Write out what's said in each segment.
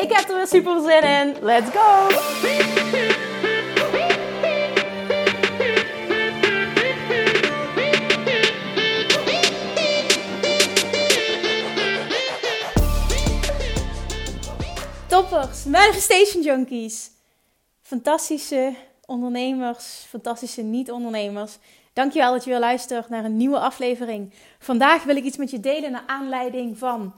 Ik heb er weer super zin in. Let's go! Toppers, Manifestation Junkies. Fantastische ondernemers, fantastische niet-ondernemers. Dankjewel dat je weer luistert naar een nieuwe aflevering. Vandaag wil ik iets met je delen naar aanleiding van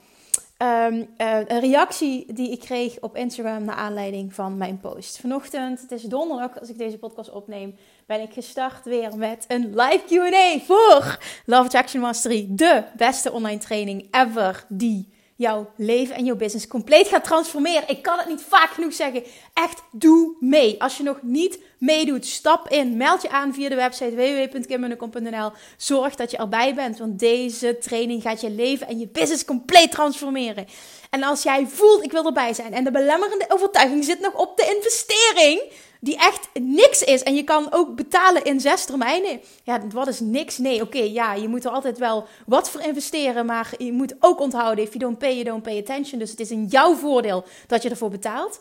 um, uh, een reactie die ik kreeg op Instagram naar aanleiding van mijn post. Vanochtend, het is donderdag als ik deze podcast opneem, ben ik gestart weer met een live Q&A voor Love Attraction Mastery, de beste online training ever die jouw leven en jouw business compleet gaat transformeren. Ik kan het niet vaak genoeg zeggen. Echt, doe mee. Als je nog niet meedoet, stap in. Meld je aan via de website www.kimmunnekom.nl. Zorg dat je erbij bent, want deze training gaat je leven en je business compleet transformeren. En als jij voelt, ik wil erbij zijn, en de belemmerende overtuiging zit nog op de investering die echt niks is. En je kan ook betalen in zes termijnen. Ja, wat is niks? Nee, oké, ja, je moet er altijd wel wat voor investeren. Maar je moet ook onthouden, if you don't pay, you don't pay attention. Dus het is in jouw voordeel dat je ervoor betaalt.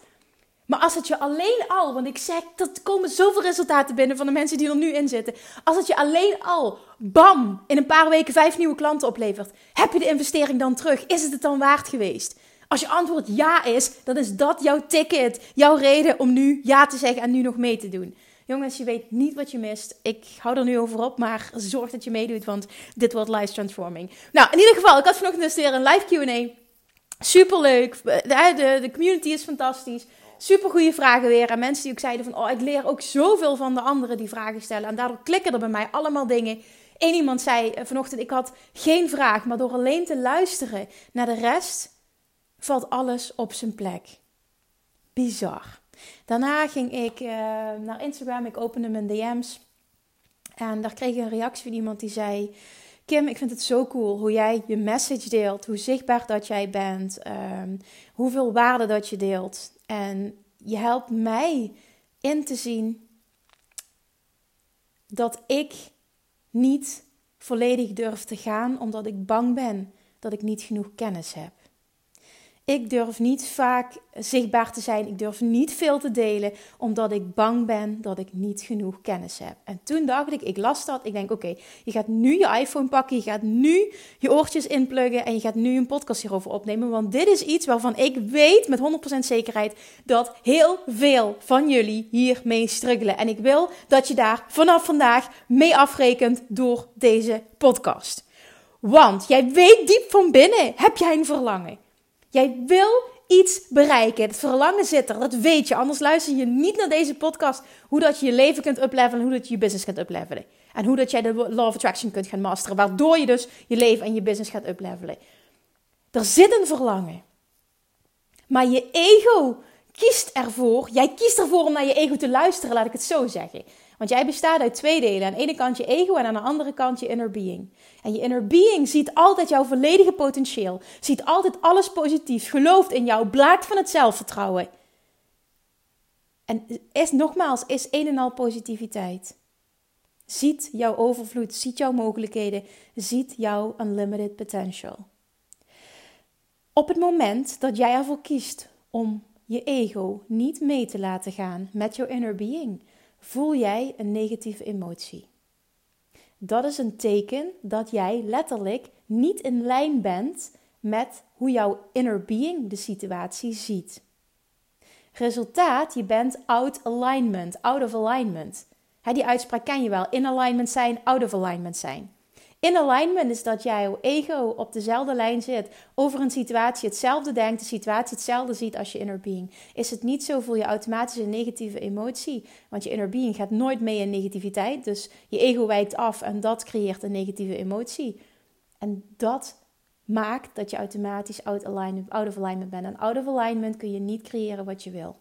Maar als het je alleen al, want ik zeg, dat komen zoveel resultaten binnen van de mensen die er nu in zitten. Als het je alleen al, bam, in een paar weken vijf nieuwe klanten oplevert. Heb je de investering dan terug? Is het het dan waard geweest? Als je antwoord ja is, dan is dat jouw ticket, jouw reden om nu ja te zeggen en nu nog mee te doen. Jongens, je weet niet wat je mist. Ik hou er nu over op, maar zorg dat je meedoet, want dit wordt live transforming. Nou, in ieder geval, ik had vanochtend dus weer een live Q&A. Superleuk. De, de, de community is fantastisch. Super goede vragen weer. En mensen die ook zeiden van, oh, ik leer ook zoveel van de anderen die vragen stellen. En daardoor klikken er bij mij allemaal dingen. Eén iemand zei eh, vanochtend, ik had geen vraag, maar door alleen te luisteren naar de rest valt alles op zijn plek. Bizar. Daarna ging ik uh, naar Instagram, ik opende mijn DM's. En daar kreeg ik een reactie van iemand die zei: Kim, ik vind het zo cool hoe jij je message deelt, hoe zichtbaar dat jij bent, um, hoeveel waarde dat je deelt. En je helpt mij in te zien dat ik niet volledig durf te gaan omdat ik bang ben dat ik niet genoeg kennis heb. Ik durf niet vaak zichtbaar te zijn. Ik durf niet veel te delen, omdat ik bang ben dat ik niet genoeg kennis heb. En toen dacht ik, ik las dat. Ik denk, oké, je gaat nu je iPhone pakken, je gaat nu je oortjes inpluggen en je gaat nu een podcast hierover opnemen. Want dit is iets waarvan ik weet met 100% zekerheid dat heel veel van jullie hiermee struggelen. En ik wil dat je daar vanaf vandaag mee afrekent door deze podcast. Want jij weet diep van binnen, heb jij een verlangen? Jij wil iets bereiken. Het verlangen zit er, dat weet je. Anders luister je niet naar deze podcast. Hoe dat je je leven kunt uplevelen, hoe dat je je business kunt uplevelen. En hoe dat jij de law of attraction kunt gaan masteren. Waardoor je dus je leven en je business gaat uplevelen. Er zit een verlangen. Maar je ego kiest ervoor. Jij kiest ervoor om naar je ego te luisteren, laat ik het zo zeggen. Want jij bestaat uit twee delen. Aan de ene kant je ego en aan de andere kant je inner being. En je inner being ziet altijd jouw volledige potentieel. Ziet altijd alles positief. Gelooft in jou. Blaakt van het zelfvertrouwen. En is nogmaals, is een en al positiviteit. Ziet jouw overvloed, ziet jouw mogelijkheden, ziet jouw unlimited potential. Op het moment dat jij ervoor kiest om je ego niet mee te laten gaan met jouw inner being, voel jij een negatieve emotie. Dat is een teken dat jij letterlijk niet in lijn bent met hoe jouw inner being de situatie ziet. Resultaat, je bent out alignment, out of alignment. die uitspraak ken je wel. In alignment zijn, out of alignment zijn. In alignment is dat jouw ego op dezelfde lijn zit, over een situatie hetzelfde denkt, de situatie hetzelfde ziet als je inner being. Is het niet zo, voel je automatisch een negatieve emotie, want je inner being gaat nooit mee in negativiteit, dus je ego wijkt af en dat creëert een negatieve emotie. En dat maakt dat je automatisch out, alignment, out of alignment bent. En out of alignment kun je niet creëren wat je wil.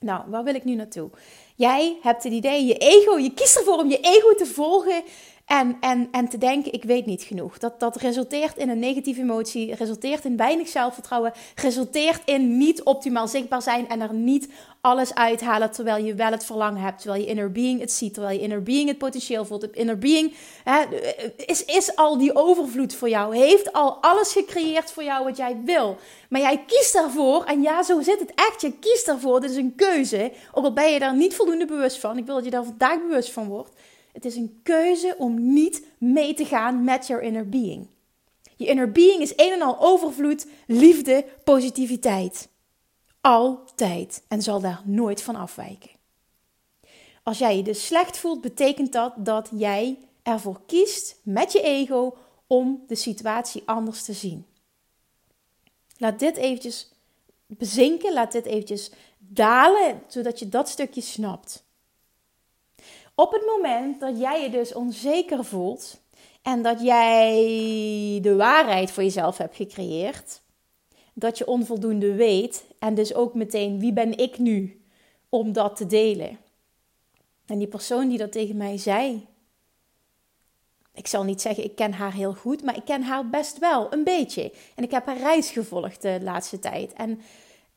Nou, waar wil ik nu naartoe? Jij hebt het idee, je ego, je kiest ervoor om je ego te volgen en, en, en te denken, ik weet niet genoeg. Dat, dat resulteert in een negatieve emotie, resulteert in weinig zelfvertrouwen, resulteert in niet optimaal zichtbaar zijn en er niet alles uithalen terwijl je wel het verlangen hebt, terwijl je inner being het ziet, terwijl je inner being het potentieel voelt. Inner being hè, is, is al die overvloed voor jou, heeft al alles gecreëerd voor jou wat jij wil. Maar jij kiest daarvoor, en ja, zo zit het echt, je kiest daarvoor, dit is een keuze, ook al ben je daar niet voldoende bewust van, ik wil dat je daar vandaag bewust van wordt. Het is een keuze om niet mee te gaan met your inner being. Je inner being is een en al overvloed, liefde, positiviteit. Altijd. En zal daar nooit van afwijken. Als jij je dus slecht voelt, betekent dat dat jij ervoor kiest met je ego om de situatie anders te zien. Laat dit eventjes bezinken, laat dit eventjes dalen, zodat je dat stukje snapt. Op het moment dat jij je dus onzeker voelt en dat jij de waarheid voor jezelf hebt gecreëerd, dat je onvoldoende weet en dus ook meteen wie ben ik nu om dat te delen. En die persoon die dat tegen mij zei, ik zal niet zeggen ik ken haar heel goed, maar ik ken haar best wel een beetje. En ik heb haar reis gevolgd de laatste tijd. En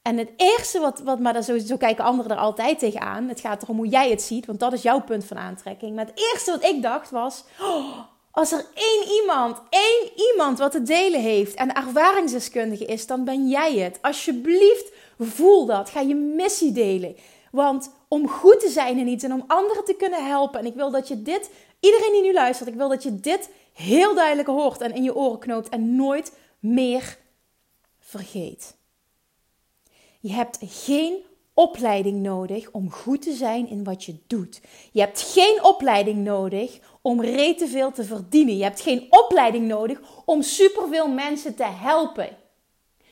en het eerste wat, wat maar dat zo, kijken anderen er altijd tegenaan. Het gaat erom hoe jij het ziet, want dat is jouw punt van aantrekking. Maar het eerste wat ik dacht was: oh, als er één iemand, één iemand wat te delen heeft en ervaringsdeskundige is, dan ben jij het. Alsjeblieft, voel dat. Ga je missie delen. Want om goed te zijn in iets en om anderen te kunnen helpen. En ik wil dat je dit, iedereen die nu luistert, ik wil dat je dit heel duidelijk hoort en in je oren knoopt en nooit meer vergeet. Je hebt geen opleiding nodig om goed te zijn in wat je doet. Je hebt geen opleiding nodig om rete veel te verdienen. Je hebt geen opleiding nodig om superveel mensen te helpen.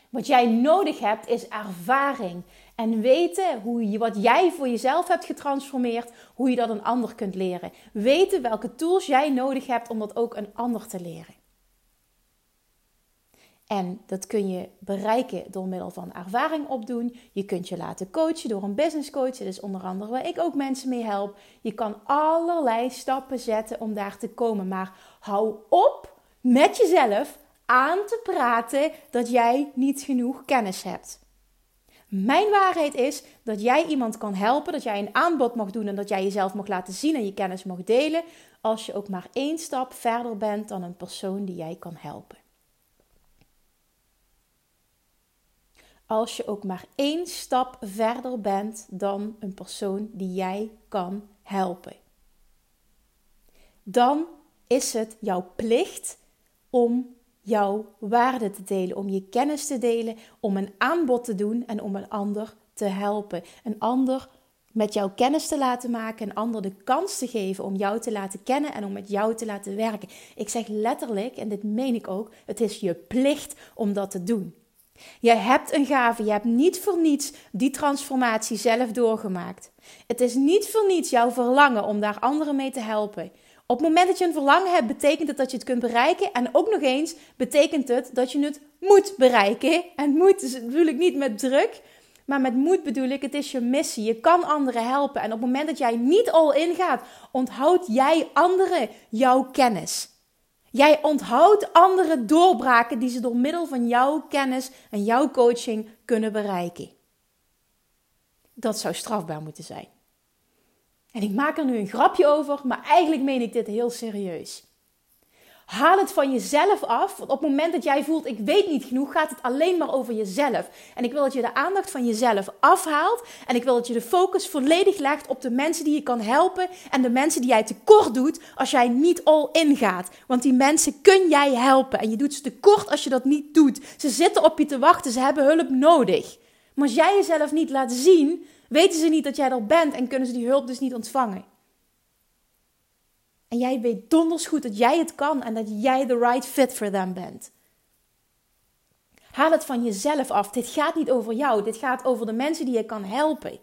Wat jij nodig hebt is ervaring en weten hoe je, wat jij voor jezelf hebt getransformeerd, hoe je dat een ander kunt leren. Weten welke tools jij nodig hebt om dat ook een ander te leren. En dat kun je bereiken door middel van ervaring opdoen. Je kunt je laten coachen door een business coach. Dat is onder andere waar ik ook mensen mee help. Je kan allerlei stappen zetten om daar te komen. Maar hou op met jezelf aan te praten dat jij niet genoeg kennis hebt. Mijn waarheid is dat jij iemand kan helpen, dat jij een aanbod mag doen en dat jij jezelf mag laten zien en je kennis mag delen. Als je ook maar één stap verder bent dan een persoon die jij kan helpen. Als je ook maar één stap verder bent dan een persoon die jij kan helpen. Dan is het jouw plicht om jouw waarde te delen, om je kennis te delen, om een aanbod te doen en om een ander te helpen. Een ander met jouw kennis te laten maken, een ander de kans te geven om jou te laten kennen en om met jou te laten werken. Ik zeg letterlijk, en dit meen ik ook, het is je plicht om dat te doen. Jij hebt een gave, je hebt niet voor niets die transformatie zelf doorgemaakt. Het is niet voor niets jouw verlangen om daar anderen mee te helpen. Op het moment dat je een verlangen hebt, betekent het dat je het kunt bereiken. En ook nog eens betekent het dat je het moet bereiken. En moet bedoel ik niet met druk, maar met moed bedoel ik, het is je missie. Je kan anderen helpen. En op het moment dat jij niet al ingaat, onthoud jij anderen jouw kennis. Jij onthoudt andere doorbraken die ze door middel van jouw kennis en jouw coaching kunnen bereiken. Dat zou strafbaar moeten zijn. En ik maak er nu een grapje over, maar eigenlijk meen ik dit heel serieus. Haal het van jezelf af. Want op het moment dat jij voelt, ik weet niet genoeg, gaat het alleen maar over jezelf. En ik wil dat je de aandacht van jezelf afhaalt. En ik wil dat je de focus volledig legt op de mensen die je kan helpen. En de mensen die jij tekort doet als jij niet all in gaat. Want die mensen kun jij helpen. En je doet ze tekort als je dat niet doet. Ze zitten op je te wachten, ze hebben hulp nodig. Maar als jij jezelf niet laat zien, weten ze niet dat jij er bent en kunnen ze die hulp dus niet ontvangen. En jij weet donders goed dat jij het kan en dat jij de right fit for them bent. Haal het van jezelf af. Dit gaat niet over jou. Dit gaat over de mensen die je kan helpen.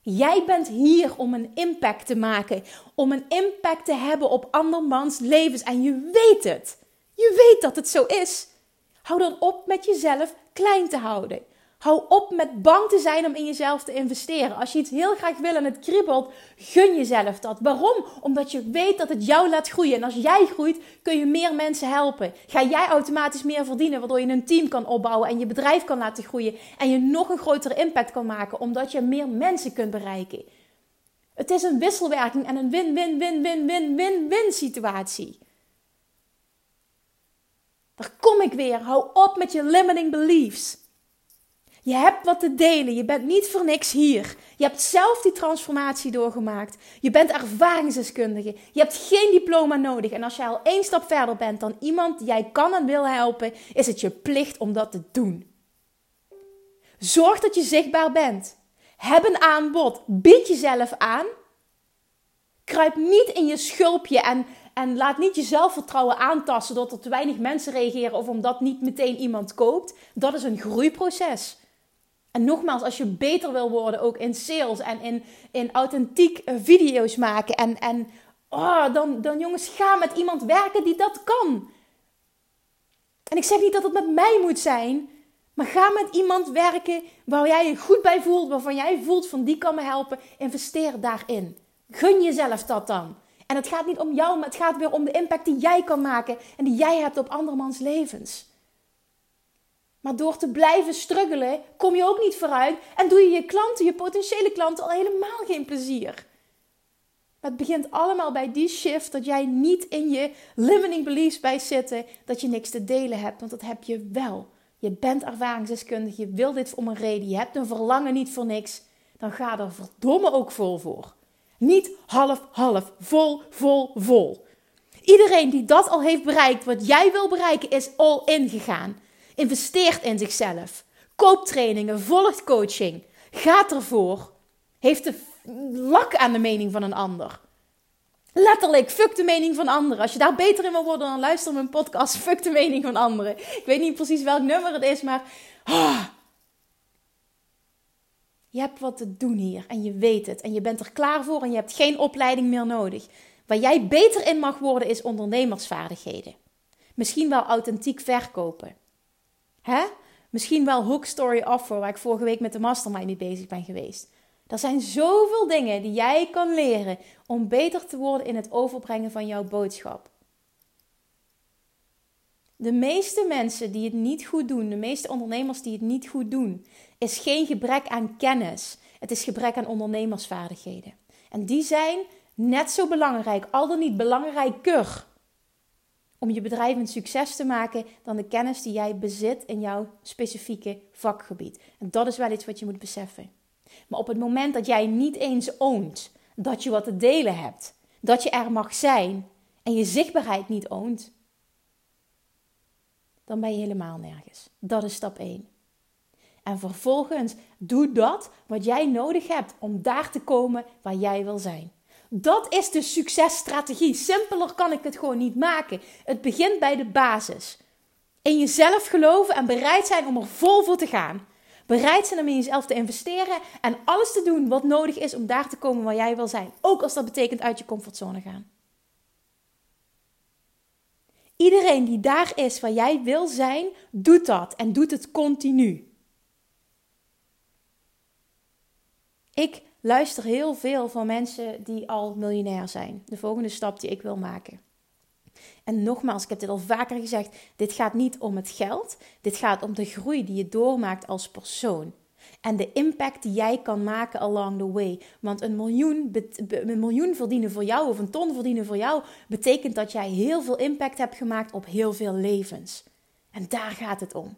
Jij bent hier om een impact te maken. Om een impact te hebben op andermans levens. En je weet het. Je weet dat het zo is. Hou dan op met jezelf klein te houden. Hou op met bang te zijn om in jezelf te investeren. Als je iets heel graag wil en het kriebelt, gun jezelf dat. Waarom? Omdat je weet dat het jou laat groeien. En als jij groeit, kun je meer mensen helpen. Ga jij automatisch meer verdienen, waardoor je een team kan opbouwen en je bedrijf kan laten groeien. En je nog een grotere impact kan maken, omdat je meer mensen kunt bereiken. Het is een wisselwerking en een win-win-win-win-win-win-win situatie. Daar kom ik weer. Hou op met je limiting beliefs. Je hebt wat te delen. Je bent niet voor niks hier. Je hebt zelf die transformatie doorgemaakt. Je bent ervaringsdeskundige. Je hebt geen diploma nodig. En als jij al één stap verder bent dan iemand die jij kan en wil helpen, is het je plicht om dat te doen. Zorg dat je zichtbaar bent. Heb een aanbod. Bied jezelf aan. Kruip niet in je schulpje en, en laat niet je zelfvertrouwen aantasten doordat er te weinig mensen reageren of omdat niet meteen iemand koopt. Dat is een groeiproces. En nogmaals, als je beter wil worden, ook in sales en in, in authentiek eh, video's maken. En, en oh, dan, dan jongens, ga met iemand werken die dat kan. En ik zeg niet dat het met mij moet zijn, maar ga met iemand werken waar jij je goed bij voelt, waarvan jij voelt van die kan me helpen. Investeer daarin. Gun jezelf dat dan. En het gaat niet om jou, maar het gaat weer om de impact die jij kan maken en die jij hebt op andermans levens. Maar door te blijven struggelen, kom je ook niet vooruit en doe je je klanten, je potentiële klanten, al helemaal geen plezier. Het begint allemaal bij die shift dat jij niet in je limiting beliefs bij zitten, dat je niks te delen hebt, want dat heb je wel. Je bent ervaringsdeskundig, je wil dit om een reden, je hebt een verlangen niet voor niks. Dan ga er verdomme ook vol voor. Niet half, half, vol, vol, vol. Iedereen die dat al heeft bereikt, wat jij wil bereiken, is all in gegaan. Investeert in zichzelf. Koopt trainingen, volgt coaching. Gaat ervoor. Heeft de lak aan de mening van een ander. Letterlijk, fuck de mening van anderen. Als je daar beter in wil worden, dan luister mijn podcast. Fuck de mening van anderen. Ik weet niet precies welk nummer het is, maar. Ah, je hebt wat te doen hier en je weet het. En je bent er klaar voor en je hebt geen opleiding meer nodig. Waar jij beter in mag worden is ondernemersvaardigheden. Misschien wel authentiek verkopen. Hè? Misschien wel hook story offer, waar ik vorige week met de mastermind mee bezig ben geweest. Er zijn zoveel dingen die jij kan leren om beter te worden in het overbrengen van jouw boodschap. De meeste mensen die het niet goed doen, de meeste ondernemers die het niet goed doen, is geen gebrek aan kennis. Het is gebrek aan ondernemersvaardigheden. En die zijn net zo belangrijk, al dan niet belangrijker, om je bedrijf een succes te maken dan de kennis die jij bezit in jouw specifieke vakgebied. En dat is wel iets wat je moet beseffen. Maar op het moment dat jij niet eens oont dat je wat te delen hebt, dat je er mag zijn en je zichtbaarheid niet oont, dan ben je helemaal nergens. Dat is stap 1. En vervolgens doe dat wat jij nodig hebt om daar te komen waar jij wil zijn. Dat is de successtrategie. Simpeler kan ik het gewoon niet maken. Het begint bij de basis. In jezelf geloven en bereid zijn om er vol voor te gaan. Bereid zijn om in jezelf te investeren en alles te doen wat nodig is om daar te komen waar jij wil zijn. Ook als dat betekent uit je comfortzone gaan. Iedereen die daar is waar jij wil zijn, doet dat en doet het continu. Ik luister heel veel van mensen die al miljonair zijn. De volgende stap die ik wil maken. En nogmaals, ik heb dit al vaker gezegd: dit gaat niet om het geld. Dit gaat om de groei die je doormaakt als persoon. En de impact die jij kan maken along the way. Want een miljoen, een miljoen verdienen voor jou of een ton verdienen voor jou betekent dat jij heel veel impact hebt gemaakt op heel veel levens. En daar gaat het om.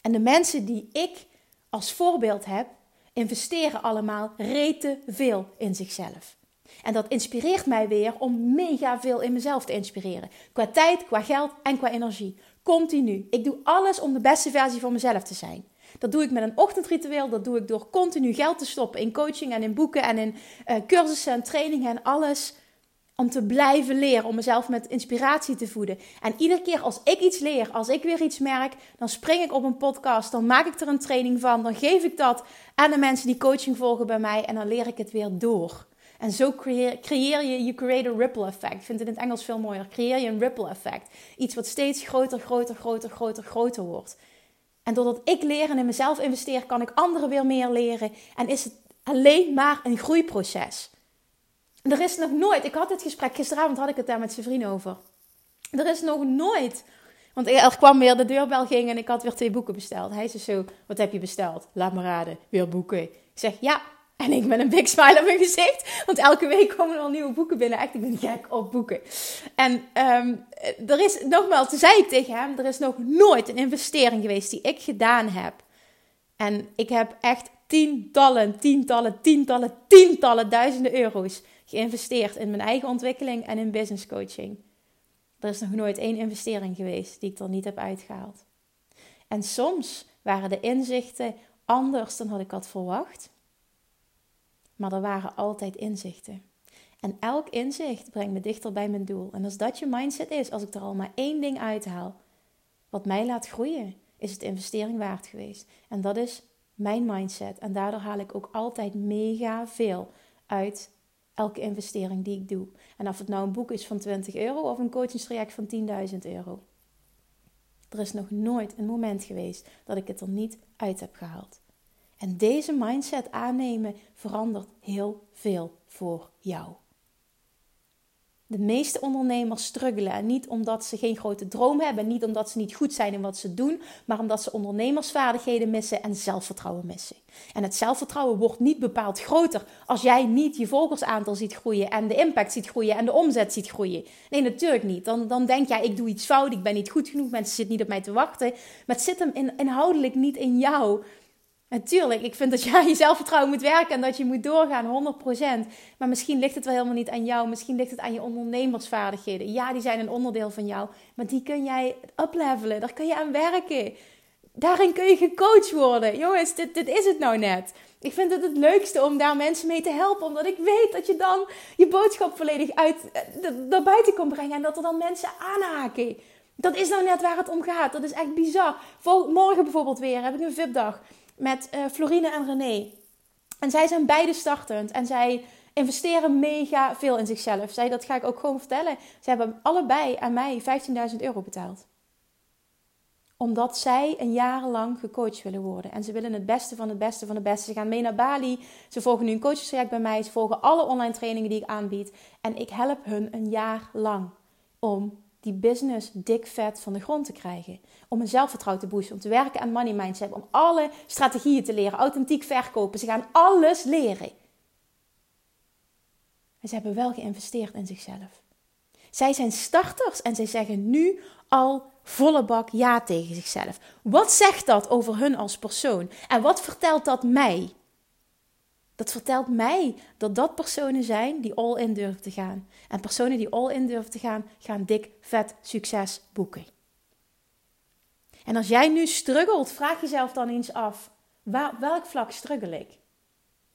En de mensen die ik als voorbeeld heb, investeren allemaal rete veel in zichzelf. En dat inspireert mij weer om mega veel in mezelf te inspireren. Qua tijd, qua geld en qua energie. Continu. Ik doe alles om de beste versie van mezelf te zijn. Dat doe ik met een ochtendritueel. Dat doe ik door continu geld te stoppen in coaching en in boeken en in uh, cursussen en trainingen en alles. Om te blijven leren, om mezelf met inspiratie te voeden. En iedere keer als ik iets leer, als ik weer iets merk, dan spring ik op een podcast, dan maak ik er een training van, dan geef ik dat aan de mensen die coaching volgen bij mij en dan leer ik het weer door. En zo creëer, je, je create a ripple effect. Ik vind het in het Engels veel mooier. Creëer je een ripple effect. Iets wat steeds groter, groter, groter, groter, groter wordt. En doordat ik leer en in mezelf investeer, kan ik anderen weer meer leren. En is het alleen maar een groeiproces. Er is nog nooit, ik had dit gesprek, gisteravond had ik het daar met zijn vriend over. Er is nog nooit, want er kwam weer, de deurbel ging en ik had weer twee boeken besteld. Hij zei zo, wat heb je besteld? Laat me raden, weer boeken. Ik zeg, ja, en ik met een big smile op mijn gezicht. Want elke week komen er al nieuwe boeken binnen. Echt, ik ben gek op boeken. En um, er is, nogmaals, toen zei ik tegen hem... er is nog nooit een investering geweest die ik gedaan heb. En ik heb echt tientallen, tientallen, tientallen, tientallen duizenden euro's geïnvesteerd... in mijn eigen ontwikkeling en in business coaching. Er is nog nooit één investering geweest die ik er niet heb uitgehaald. En soms waren de inzichten anders dan had ik had verwacht... Maar er waren altijd inzichten. En elk inzicht brengt me dichter bij mijn doel. En als dat je mindset is, als ik er al maar één ding uithaal, wat mij laat groeien, is het investering waard geweest. En dat is mijn mindset. En daardoor haal ik ook altijd mega veel uit elke investering die ik doe. En of het nou een boek is van 20 euro of een coachingstraject van 10.000 euro. Er is nog nooit een moment geweest dat ik het er niet uit heb gehaald. En deze mindset aannemen verandert heel veel voor jou. De meeste ondernemers struggelen. En niet omdat ze geen grote droom hebben, niet omdat ze niet goed zijn in wat ze doen, maar omdat ze ondernemersvaardigheden missen en zelfvertrouwen missen. En het zelfvertrouwen wordt niet bepaald groter als jij niet je volgersaantal ziet groeien en de impact ziet groeien en de omzet ziet groeien. Nee, natuurlijk niet. Dan, dan denk jij, ik doe iets fout, ik ben niet goed genoeg, mensen zitten niet op mij te wachten. Maar het zit hem in, inhoudelijk niet in jou. Natuurlijk, ik vind dat jij je zelfvertrouwen moet werken en dat je moet doorgaan, 100%. Maar misschien ligt het wel helemaal niet aan jou. Misschien ligt het aan je ondernemersvaardigheden. Ja, die zijn een onderdeel van jou. Maar die kun jij uplevelen. Daar kun je aan werken. Daarin kun je gecoacht worden. Jongens, dit, dit is het nou net. Ik vind het het leukste om daar mensen mee te helpen. Omdat ik weet dat je dan je boodschap volledig uit, eh, naar buiten kan brengen. En dat er dan mensen aanhaken. Dat is nou net waar het om gaat. Dat is echt bizar. Morgen bijvoorbeeld weer heb ik een VIP-dag met uh, Florine en René. En zij zijn beide startend en zij investeren mega veel in zichzelf. Zij, dat ga ik ook gewoon vertellen. Ze hebben allebei aan mij 15.000 euro betaald. Omdat zij een jaar lang gecoacht willen worden. En ze willen het beste van het beste van het beste. Ze gaan mee naar Bali. Ze volgen nu een coachingstraject bij mij. Ze volgen alle online trainingen die ik aanbied. En ik help hun een jaar lang om die business dik vet van de grond te krijgen. Om mijn zelfvertrouwen te boosten, om te werken aan money mindset, om alle strategieën te leren, authentiek verkopen. Ze gaan alles leren. En ze hebben wel geïnvesteerd in zichzelf. Zij zijn starters en zij zeggen nu al volle bak ja tegen zichzelf. Wat zegt dat over hun als persoon? En wat vertelt dat mij? Dat vertelt mij dat dat personen zijn die all in durven te gaan. En personen die all in durven te gaan, gaan dik vet succes boeken. En als jij nu struggelt, vraag jezelf dan eens af: waar, welk vlak struggle ik?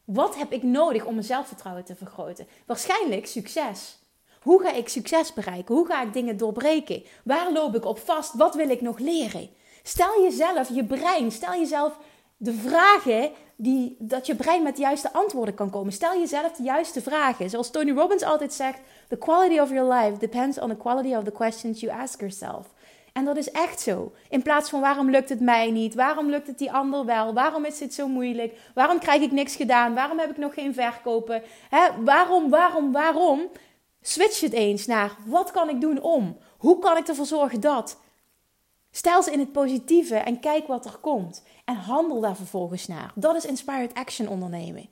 Wat heb ik nodig om mijn zelfvertrouwen te vergroten? Waarschijnlijk succes. Hoe ga ik succes bereiken? Hoe ga ik dingen doorbreken? Waar loop ik op vast? Wat wil ik nog leren? Stel jezelf, je brein, stel jezelf de vragen die, dat je brein met de juiste antwoorden kan komen. Stel jezelf de juiste vragen. Zoals Tony Robbins altijd zegt: The quality of your life depends on the quality of the questions you ask yourself. En dat is echt zo. In plaats van waarom lukt het mij niet? Waarom lukt het die ander wel? Waarom is dit zo moeilijk? Waarom krijg ik niks gedaan? Waarom heb ik nog geen verkopen? Hè? Waarom, waarom, waarom? Switch het eens naar wat kan ik doen om? Hoe kan ik ervoor zorgen dat? Stel ze in het positieve en kijk wat er komt. En handel daar vervolgens naar. Dat is inspired action ondernemen.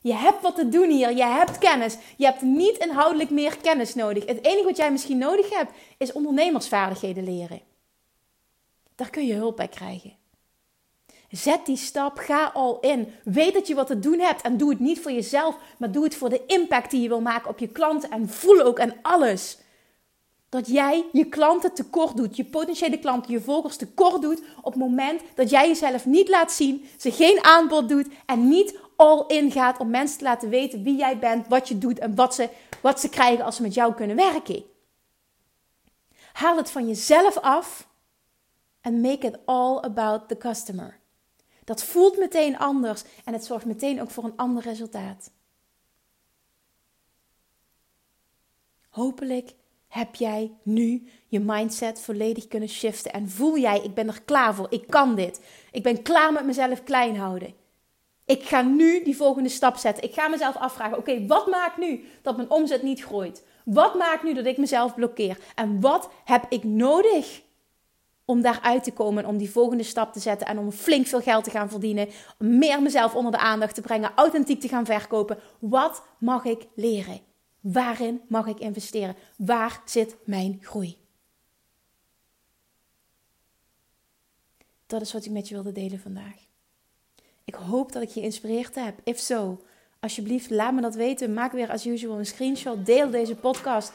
Je hebt wat te doen hier. Je hebt kennis. Je hebt niet inhoudelijk meer kennis nodig. Het enige wat jij misschien nodig hebt is ondernemersvaardigheden leren. Daar kun je hulp bij krijgen. Zet die stap, ga al in. Weet dat je wat te doen hebt en doe het niet voor jezelf, maar doe het voor de impact die je wil maken op je klanten en voel ook aan alles dat jij je klanten tekort doet, je potentiële klanten, je volgers tekort doet op het moment dat jij jezelf niet laat zien, ze geen aanbod doet en niet all in gaat om mensen te laten weten wie jij bent, wat je doet en wat ze, wat ze krijgen als ze met jou kunnen werken. Haal het van jezelf af en make it all about the customer. Dat voelt meteen anders en het zorgt meteen ook voor een ander resultaat. Hopelijk heb jij nu je mindset volledig kunnen shiften en voel jij, ik ben er klaar voor, ik kan dit. Ik ben klaar met mezelf klein houden. Ik ga nu die volgende stap zetten. Ik ga mezelf afvragen: oké, wat maakt nu dat mijn omzet niet groeit? Wat maakt nu dat ik mezelf blokkeer? En wat heb ik nodig om daaruit te komen en om die volgende stap te zetten en om flink veel geld te gaan verdienen, om meer mezelf onder de aandacht te brengen, authentiek te gaan verkopen? Wat mag ik leren? Waarin mag ik investeren? Waar zit mijn groei? Dat is wat ik met je wilde delen vandaag. Ik hoop dat ik je geïnspireerd heb. If so, alsjeblieft, laat me dat weten. Maak weer als usual een screenshot. Deel deze podcast.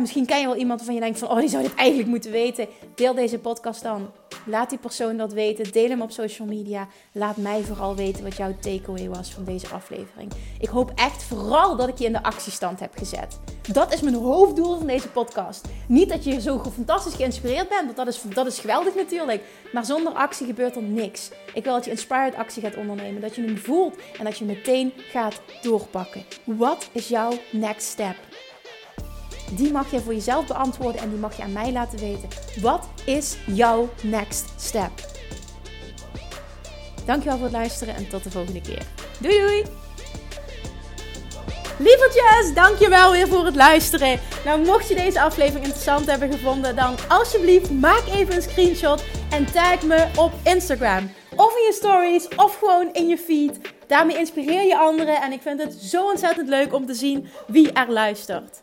misschien ken je wel iemand waarvan je denkt van... oh, die zou dit eigenlijk moeten weten. Deel deze podcast dan. Laat die persoon dat weten. Deel hem op social media. Laat mij vooral weten wat jouw takeaway was van deze aflevering. Ik hoop echt vooral dat ik je in de actiestand heb gezet. Dat is mijn hoofddoel van deze podcast. Niet dat je zo fantastisch geïnspireerd bent, want dat is, dat is geweldig natuurlijk. Maar zonder actie gebeurt er niks. Ik wil dat je inspired actie gaat ondernemen. Dat je hem voelt en dat je meteen gaat doorpakken. Wat is jouw next step? Die mag je voor jezelf beantwoorden en die mag je aan mij laten weten. Wat is jouw next step? Dankjewel voor het luisteren en tot de volgende keer. Doei doei! Lievertjes, dankjewel weer voor het luisteren. Nou, mocht je deze aflevering interessant hebben gevonden, dan alsjeblieft maak even een screenshot en tag me op Instagram. Of in je stories, of gewoon in je feed. Daarmee inspireer je anderen en ik vind het zo ontzettend leuk om te zien wie er luistert.